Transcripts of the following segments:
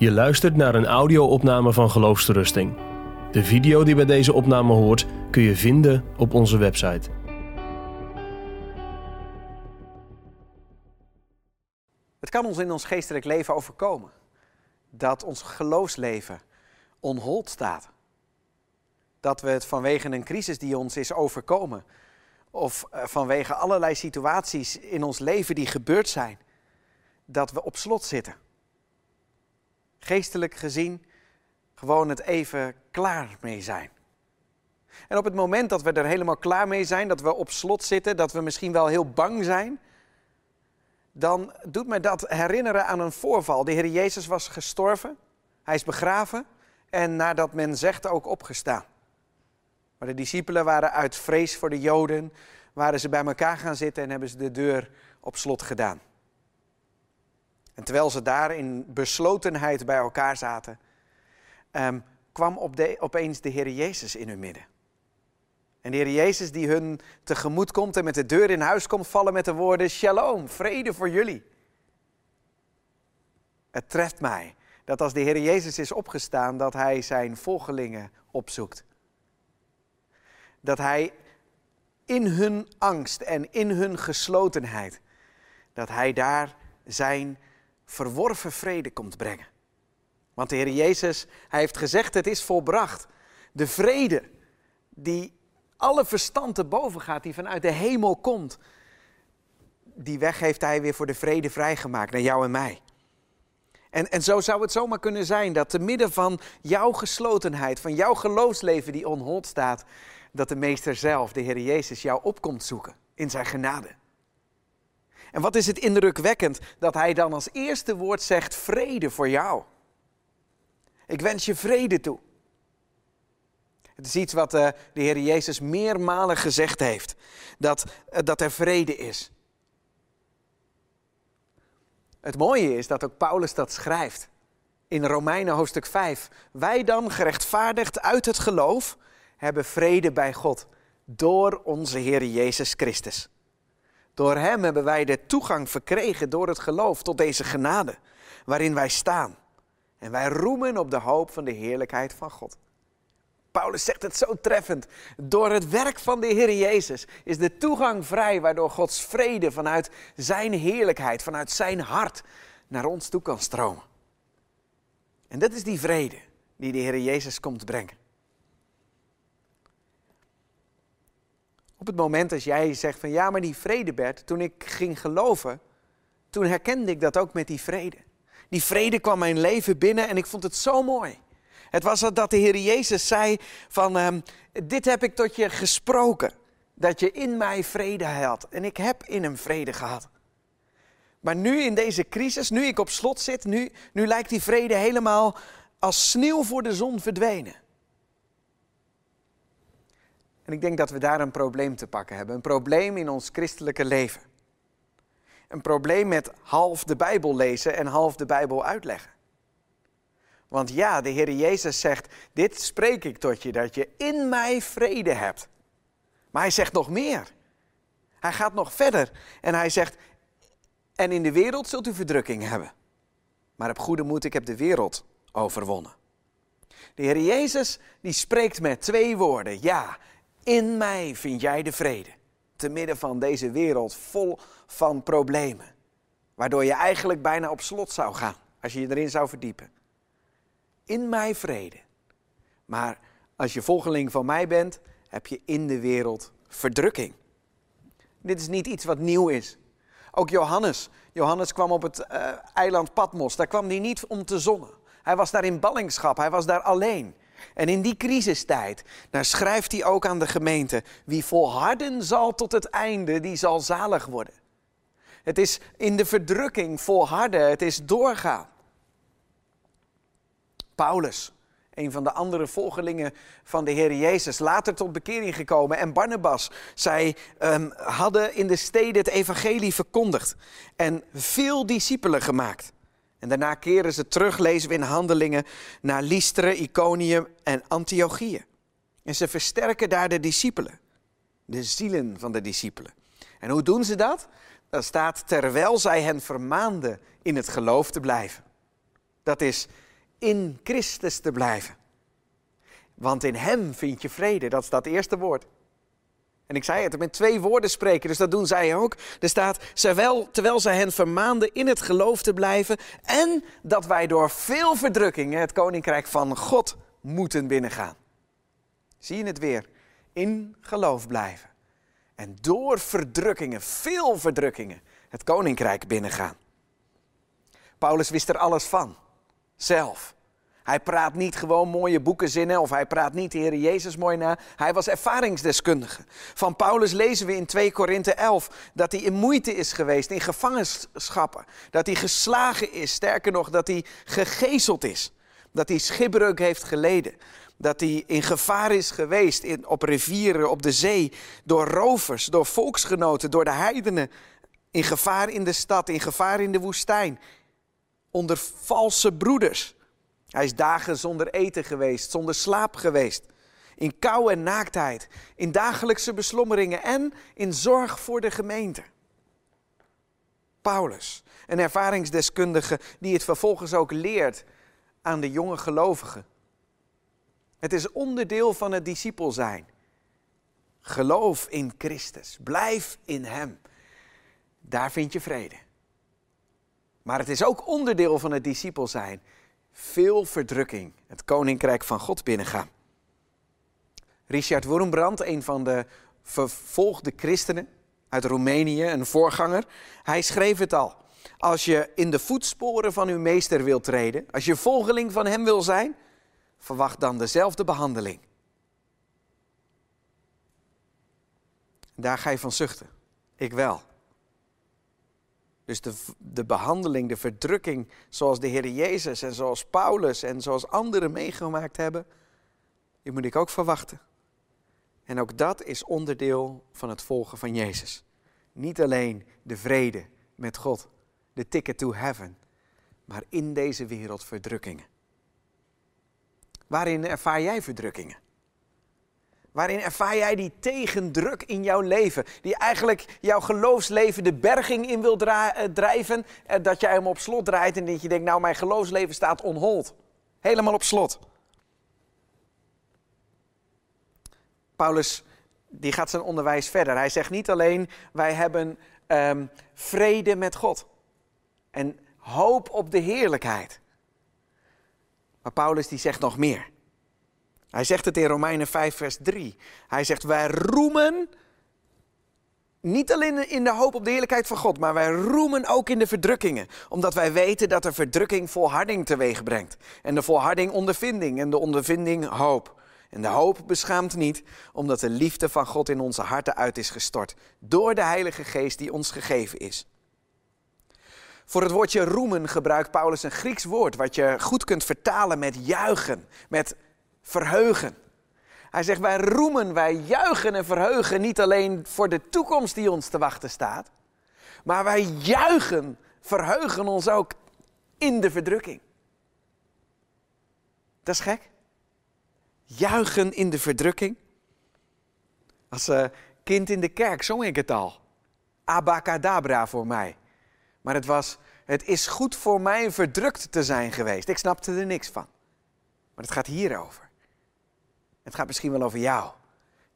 Je luistert naar een audio-opname van Geloofsterusting. De video die bij deze opname hoort kun je vinden op onze website. Het kan ons in ons geestelijk leven overkomen dat ons geloofsleven onhold staat. Dat we het vanwege een crisis die ons is overkomen, of eh, vanwege allerlei situaties in ons leven die gebeurd zijn, dat we op slot zitten. Geestelijk gezien gewoon het even klaar mee zijn. En op het moment dat we er helemaal klaar mee zijn, dat we op slot zitten, dat we misschien wel heel bang zijn, dan doet mij dat herinneren aan een voorval. De Heer Jezus was gestorven, hij is begraven en nadat men zegt ook opgestaan. Maar de discipelen waren uit vrees voor de Joden, waren ze bij elkaar gaan zitten en hebben ze de deur op slot gedaan. En terwijl ze daar in beslotenheid bij elkaar zaten, um, kwam opeens de Heer Jezus in hun midden. En de Heer Jezus die hun tegemoet komt en met de deur in huis komt vallen met de woorden Shalom, vrede voor jullie. Het treft mij dat als de Heer Jezus is opgestaan, dat Hij zijn volgelingen opzoekt. Dat Hij in hun angst en in hun geslotenheid, dat Hij daar zijn verworven vrede komt brengen. Want de Heer Jezus, Hij heeft gezegd, het is volbracht. De vrede die alle verstand te boven gaat, die vanuit de hemel komt, die weg heeft Hij weer voor de vrede vrijgemaakt naar jou en mij. En, en zo zou het zomaar kunnen zijn dat te midden van jouw geslotenheid, van jouw geloofsleven die onhold staat, dat de Meester zelf, de Heer Jezus, jou opkomt zoeken in zijn genade. En wat is het indrukwekkend dat hij dan als eerste woord zegt: vrede voor jou. Ik wens je vrede toe. Het is iets wat eh, de Heer Jezus meermalen gezegd heeft: dat, eh, dat er vrede is. Het mooie is dat ook Paulus dat schrijft in Romeinen hoofdstuk 5. Wij dan, gerechtvaardigd uit het geloof, hebben vrede bij God door onze Heer Jezus Christus. Door Hem hebben wij de toegang verkregen door het geloof tot deze genade waarin wij staan. En wij roemen op de hoop van de heerlijkheid van God. Paulus zegt het zo treffend. Door het werk van de Heer Jezus is de toegang vrij waardoor Gods vrede vanuit Zijn heerlijkheid, vanuit Zijn hart naar ons toe kan stromen. En dat is die vrede die de Heer Jezus komt brengen. Op het moment als jij zegt van ja, maar die vrede Bert, toen ik ging geloven, toen herkende ik dat ook met die vrede. Die vrede kwam mijn leven binnen en ik vond het zo mooi. Het was dat de Heer Jezus zei van ehm, dit heb ik tot je gesproken. Dat je in mij vrede had. En ik heb in hem vrede gehad. Maar nu in deze crisis, nu ik op slot zit, nu, nu lijkt die vrede helemaal als sneeuw voor de zon verdwenen. En ik denk dat we daar een probleem te pakken hebben. Een probleem in ons christelijke leven. Een probleem met half de Bijbel lezen en half de Bijbel uitleggen. Want ja, de Heer Jezus zegt, dit spreek ik tot je, dat je in mij vrede hebt. Maar hij zegt nog meer. Hij gaat nog verder en hij zegt, en in de wereld zult u verdrukking hebben. Maar op goede moed, ik heb de wereld overwonnen. De Heer Jezus die spreekt met twee woorden. Ja, in mij vind jij de vrede. Te midden van deze wereld vol van problemen. Waardoor je eigenlijk bijna op slot zou gaan als je je erin zou verdiepen. In mij vrede. Maar als je volgeling van mij bent, heb je in de wereld verdrukking. Dit is niet iets wat nieuw is. Ook Johannes. Johannes kwam op het uh, eiland Patmos. Daar kwam hij niet om te zonnen. Hij was daar in ballingschap. Hij was daar alleen. En in die crisistijd, daar schrijft hij ook aan de gemeente, wie volharden zal tot het einde, die zal zalig worden. Het is in de verdrukking volharden, het is doorgaan. Paulus, een van de andere volgelingen van de Heer Jezus, later tot bekering gekomen. En Barnabas, zij um, hadden in de steden het evangelie verkondigd en veel discipelen gemaakt. En daarna keren ze terug, lezen we in Handelingen, naar Lystra, Iconium en Antiochië. En ze versterken daar de discipelen, de zielen van de discipelen. En hoe doen ze dat? Dat staat terwijl zij hen vermaanden in het geloof te blijven. Dat is in Christus te blijven. Want in Hem vind je vrede, dat is dat eerste woord. En ik zei het, met twee woorden spreken, dus dat doen zij ook. Er staat, terwijl, terwijl zij hen vermaanden in het geloof te blijven en dat wij door veel verdrukkingen het koninkrijk van God moeten binnengaan. Zie je het weer? In geloof blijven. En door verdrukkingen, veel verdrukkingen, het koninkrijk binnengaan. Paulus wist er alles van, zelf. Hij praat niet gewoon mooie boekenzinnen of hij praat niet de Heer Jezus mooi na. Hij was ervaringsdeskundige. Van Paulus lezen we in 2 Korinthe 11 dat hij in moeite is geweest, in gevangenschappen. Dat hij geslagen is, sterker nog dat hij gegezeld is. Dat hij schipbreuk heeft geleden. Dat hij in gevaar is geweest in, op rivieren, op de zee, door rovers, door volksgenoten, door de heidenen. In gevaar in de stad, in gevaar in de woestijn. Onder valse broeders. Hij is dagen zonder eten geweest, zonder slaap geweest. In kou en naaktheid, in dagelijkse beslommeringen en in zorg voor de gemeente. Paulus, een ervaringsdeskundige die het vervolgens ook leert aan de jonge gelovigen. Het is onderdeel van het discipel zijn. Geloof in Christus, blijf in Hem. Daar vind je vrede. Maar het is ook onderdeel van het discipel zijn veel verdrukking het koninkrijk van God binnengaan. Richard Wurmbrand, een van de vervolgde christenen uit Roemenië, een voorganger, hij schreef het al. Als je in de voetsporen van uw meester wilt treden, als je volgeling van hem wil zijn, verwacht dan dezelfde behandeling. Daar ga je van zuchten. Ik wel. Dus de, de behandeling, de verdrukking zoals de Heer Jezus en zoals Paulus en zoals anderen meegemaakt hebben, die moet ik ook verwachten. En ook dat is onderdeel van het volgen van Jezus. Niet alleen de vrede met God, de ticket to heaven, maar in deze wereld verdrukkingen. Waarin ervaar jij verdrukkingen? Waarin ervaar jij die tegendruk in jouw leven? Die eigenlijk jouw geloofsleven de berging in wil eh, drijven. Eh, dat jij hem op slot draait en dat je denkt, nou mijn geloofsleven staat onhold. Helemaal op slot. Paulus die gaat zijn onderwijs verder. Hij zegt niet alleen, wij hebben um, vrede met God. En hoop op de heerlijkheid. Maar Paulus die zegt nog meer. Hij zegt het in Romeinen 5, vers 3. Hij zegt: Wij roemen niet alleen in de hoop op de heerlijkheid van God, maar wij roemen ook in de verdrukkingen. Omdat wij weten dat de verdrukking volharding teweeg brengt. En de volharding ondervinding en de ondervinding hoop. En de hoop beschaamt niet, omdat de liefde van God in onze harten uit is gestort. Door de Heilige Geest die ons gegeven is. Voor het woordje roemen gebruikt Paulus een Grieks woord, wat je goed kunt vertalen met juichen, met verheugen. Hij zegt, wij roemen, wij juichen en verheugen niet alleen voor de toekomst die ons te wachten staat, maar wij juichen, verheugen ons ook in de verdrukking. Dat is gek. Juichen in de verdrukking. Als uh, kind in de kerk zong ik het al. Abacadabra voor mij. Maar het was, het is goed voor mij verdrukt te zijn geweest. Ik snapte er niks van. Maar het gaat hierover. Het gaat misschien wel over jou.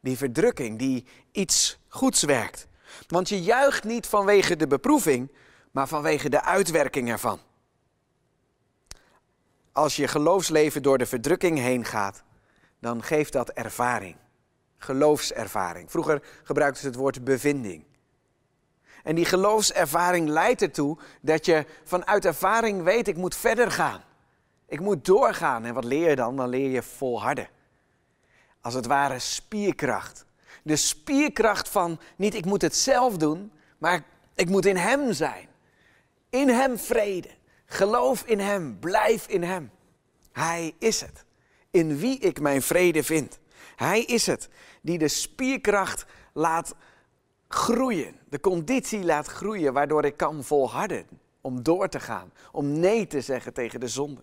Die verdrukking die iets goeds werkt. Want je juicht niet vanwege de beproeving, maar vanwege de uitwerking ervan. Als je geloofsleven door de verdrukking heen gaat, dan geeft dat ervaring. Geloofservaring. Vroeger gebruikten ze het woord bevinding. En die geloofservaring leidt ertoe dat je vanuit ervaring weet, ik moet verder gaan. Ik moet doorgaan. En wat leer je dan? Dan leer je volharden als het ware spierkracht. De spierkracht van niet ik moet het zelf doen, maar ik moet in Hem zijn. In Hem vrede. Geloof in Hem. Blijf in Hem. Hij is het. In wie ik mijn vrede vind. Hij is het die de spierkracht laat groeien. De conditie laat groeien waardoor ik kan volharden. Om door te gaan. Om nee te zeggen tegen de zonde.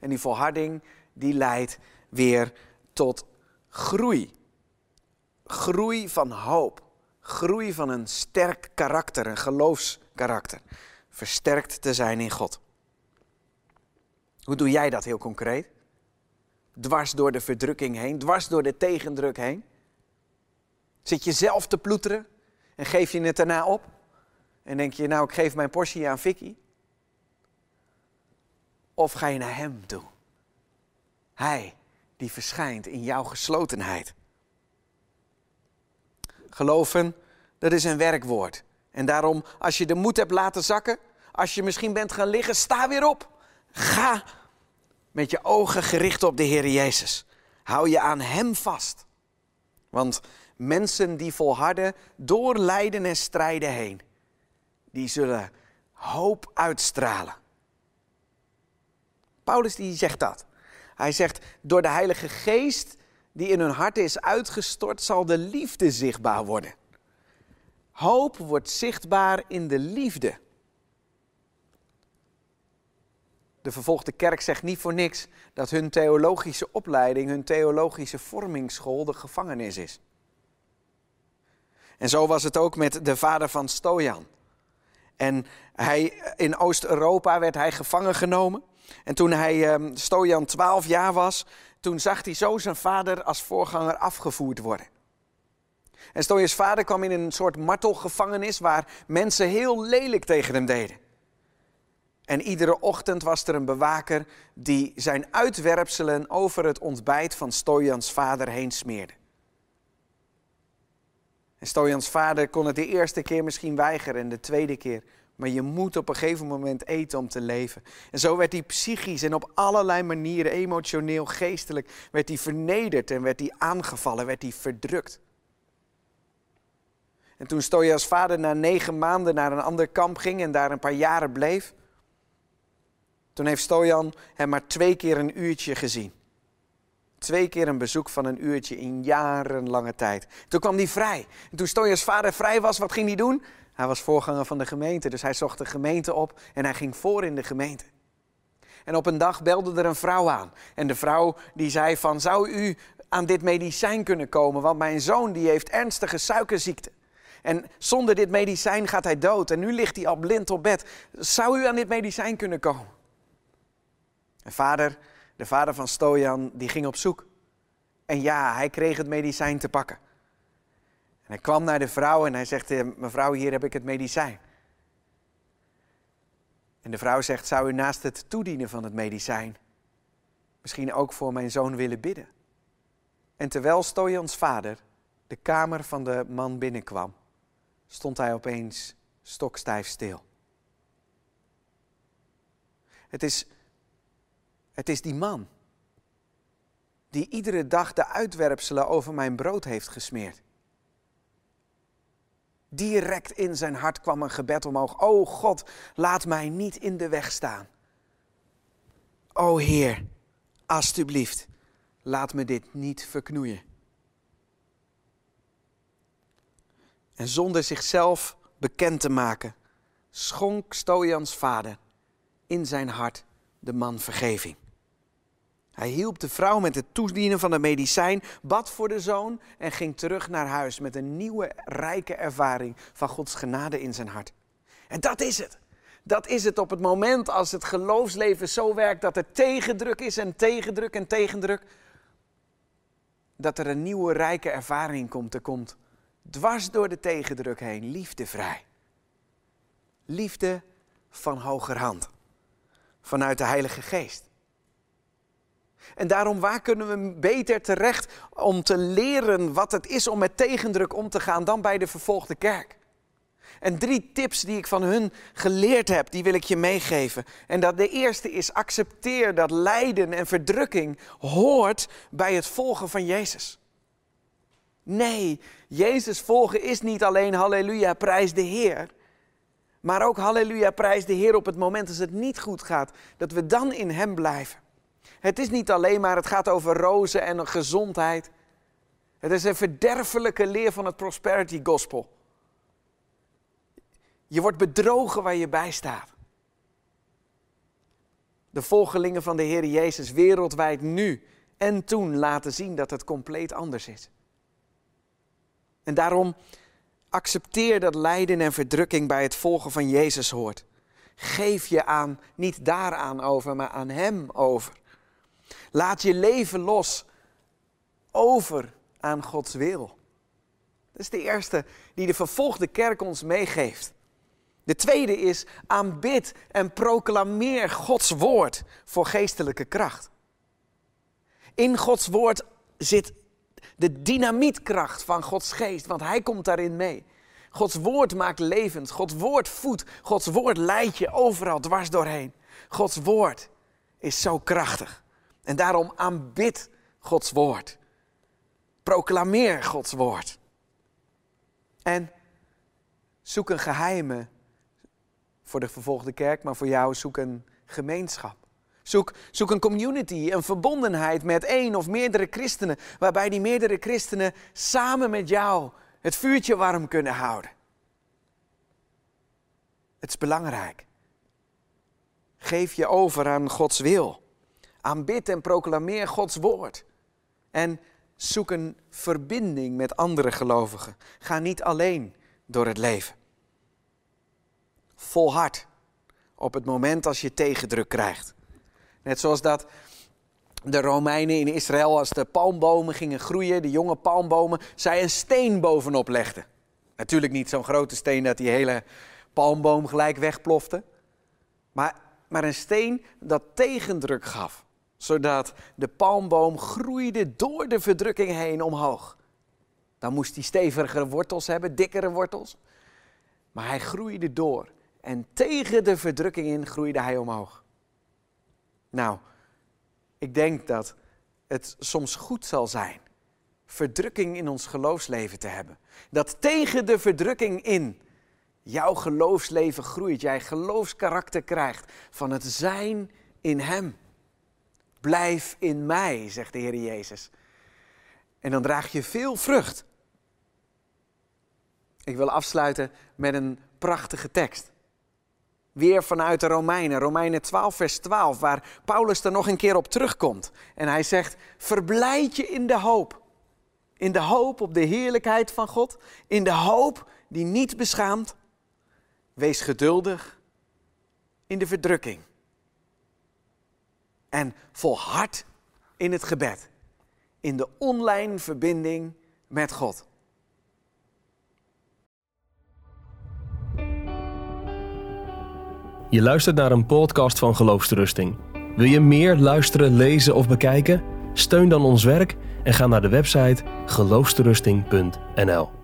En die volharding die leidt weer tot groei. Groei van hoop. Groei van een sterk karakter, een geloofskarakter. Versterkt te zijn in God. Hoe doe jij dat heel concreet? Dwars door de verdrukking heen, dwars door de tegendruk heen. Zit je zelf te ploeteren en geef je het daarna op? En denk je, nou, ik geef mijn portie aan Vicky? Of ga je naar Hem toe? Hij die verschijnt in jouw geslotenheid. Geloven, dat is een werkwoord. En daarom, als je de moed hebt laten zakken, als je misschien bent gaan liggen, sta weer op. Ga met je ogen gericht op de Heer Jezus. Hou je aan Hem vast. Want mensen die volharden door lijden en strijden heen, die zullen hoop uitstralen. Paulus die zegt dat. Hij zegt, door de Heilige Geest die in hun hart is uitgestort, zal de liefde zichtbaar worden. Hoop wordt zichtbaar in de liefde. De vervolgde kerk zegt niet voor niks dat hun theologische opleiding, hun theologische vormingsschool de gevangenis is. En zo was het ook met de vader van Stojan. En hij, in Oost-Europa werd hij gevangen genomen. En toen hij um, Stojan 12 jaar was, toen zag hij zo zijn vader als voorganger afgevoerd worden. En Stojans vader kwam in een soort martelgevangenis waar mensen heel lelijk tegen hem deden. En iedere ochtend was er een bewaker die zijn uitwerpselen over het ontbijt van Stojans vader heen smeerde. En Stojans vader kon het de eerste keer misschien weigeren en de tweede keer. Maar je moet op een gegeven moment eten om te leven. En zo werd hij psychisch en op allerlei manieren, emotioneel, geestelijk, werd hij vernederd en werd hij aangevallen, werd hij verdrukt. En toen Stojas vader na negen maanden naar een ander kamp ging en daar een paar jaren bleef, toen heeft Stojan hem maar twee keer een uurtje gezien. Twee keer een bezoek van een uurtje in jarenlange tijd. Toen kwam hij vrij. En toen Stojas vader vrij was, wat ging hij doen? Hij was voorganger van de gemeente, dus hij zocht de gemeente op en hij ging voor in de gemeente. En op een dag belde er een vrouw aan. En de vrouw die zei van, zou u aan dit medicijn kunnen komen? Want mijn zoon die heeft ernstige suikerziekte. En zonder dit medicijn gaat hij dood. En nu ligt hij al blind op bed. Zou u aan dit medicijn kunnen komen? En vader, de vader van Stojan, die ging op zoek. En ja, hij kreeg het medicijn te pakken. Hij kwam naar de vrouw en hij zegt, eh, mevrouw, hier heb ik het medicijn. En de vrouw zegt, zou u naast het toedienen van het medicijn misschien ook voor mijn zoon willen bidden? En terwijl Stojans vader de kamer van de man binnenkwam, stond hij opeens stokstijf stil. Het is, het is die man die iedere dag de uitwerpselen over mijn brood heeft gesmeerd. Direct in zijn hart kwam een gebed omhoog. O God, laat mij niet in de weg staan. O Heer, alstublieft, laat me dit niet verknoeien. En zonder zichzelf bekend te maken, schonk Stojans vader in zijn hart de man vergeving. Hij hielp de vrouw met het toedienen van de medicijn, bad voor de zoon en ging terug naar huis met een nieuwe rijke ervaring van Gods genade in zijn hart. En dat is het. Dat is het op het moment als het geloofsleven zo werkt dat er tegendruk is en tegendruk en tegendruk. Dat er een nieuwe rijke ervaring komt. Er komt dwars door de tegendruk heen liefde vrij. Liefde van hogerhand. Vanuit de Heilige Geest. En daarom, waar kunnen we beter terecht om te leren wat het is om met tegendruk om te gaan dan bij de vervolgde kerk? En drie tips die ik van hun geleerd heb, die wil ik je meegeven. En dat de eerste is: accepteer dat lijden en verdrukking hoort bij het volgen van Jezus. Nee, Jezus volgen is niet alleen halleluja, prijs de Heer. Maar ook halleluja, prijs de Heer op het moment als het niet goed gaat. Dat we dan in Hem blijven. Het is niet alleen maar, het gaat over rozen en gezondheid. Het is een verderfelijke leer van het prosperity gospel. Je wordt bedrogen waar je bij staat. De volgelingen van de Heer Jezus wereldwijd nu en toen laten zien dat het compleet anders is. En daarom accepteer dat lijden en verdrukking bij het volgen van Jezus hoort. Geef je aan, niet daaraan over, maar aan Hem over. Laat je leven los over aan Gods wil. Dat is de eerste die de vervolgde kerk ons meegeeft. De tweede is aanbid en proclameer Gods woord voor geestelijke kracht. In Gods woord zit de dynamietkracht van Gods geest, want Hij komt daarin mee. Gods woord maakt levend, Gods woord voedt, Gods woord leidt je overal dwars doorheen. Gods woord is zo krachtig. En daarom aanbid Gods woord. Proclameer Gods woord. En zoek een geheime voor de vervolgde kerk, maar voor jou zoek een gemeenschap. Zoek, zoek een community, een verbondenheid met één of meerdere christenen, waarbij die meerdere christenen samen met jou het vuurtje warm kunnen houden. Het is belangrijk. Geef je over aan Gods wil. Aanbid en proclameer Gods woord. En zoek een verbinding met andere gelovigen. Ga niet alleen door het leven. Volhard op het moment als je tegendruk krijgt. Net zoals dat de Romeinen in Israël, als de palmbomen gingen groeien, de jonge palmbomen, zij een steen bovenop legden. Natuurlijk niet zo'n grote steen dat die hele palmboom gelijk wegplofte. Maar, maar een steen dat tegendruk gaf. Zodat de palmboom groeide door de verdrukking heen omhoog. Dan moest hij stevigere wortels hebben, dikkere wortels. Maar hij groeide door. En tegen de verdrukking in groeide hij omhoog. Nou, ik denk dat het soms goed zal zijn verdrukking in ons geloofsleven te hebben. Dat tegen de verdrukking in jouw geloofsleven groeit, jij geloofskarakter krijgt van het zijn in Hem. Blijf in mij, zegt de Heer Jezus. En dan draag je veel vrucht. Ik wil afsluiten met een prachtige tekst. Weer vanuit de Romeinen, Romeinen 12, vers 12, waar Paulus er nog een keer op terugkomt. En hij zegt: Verblijd je in de hoop. In de hoop op de heerlijkheid van God. In de hoop die niet beschaamt. Wees geduldig in de verdrukking. En volhard in het gebed. In de online verbinding met God. Je luistert naar een podcast van Geloofsterusting. Wil je meer luisteren, lezen of bekijken? Steun dan ons werk en ga naar de website geloofsterusting.nl.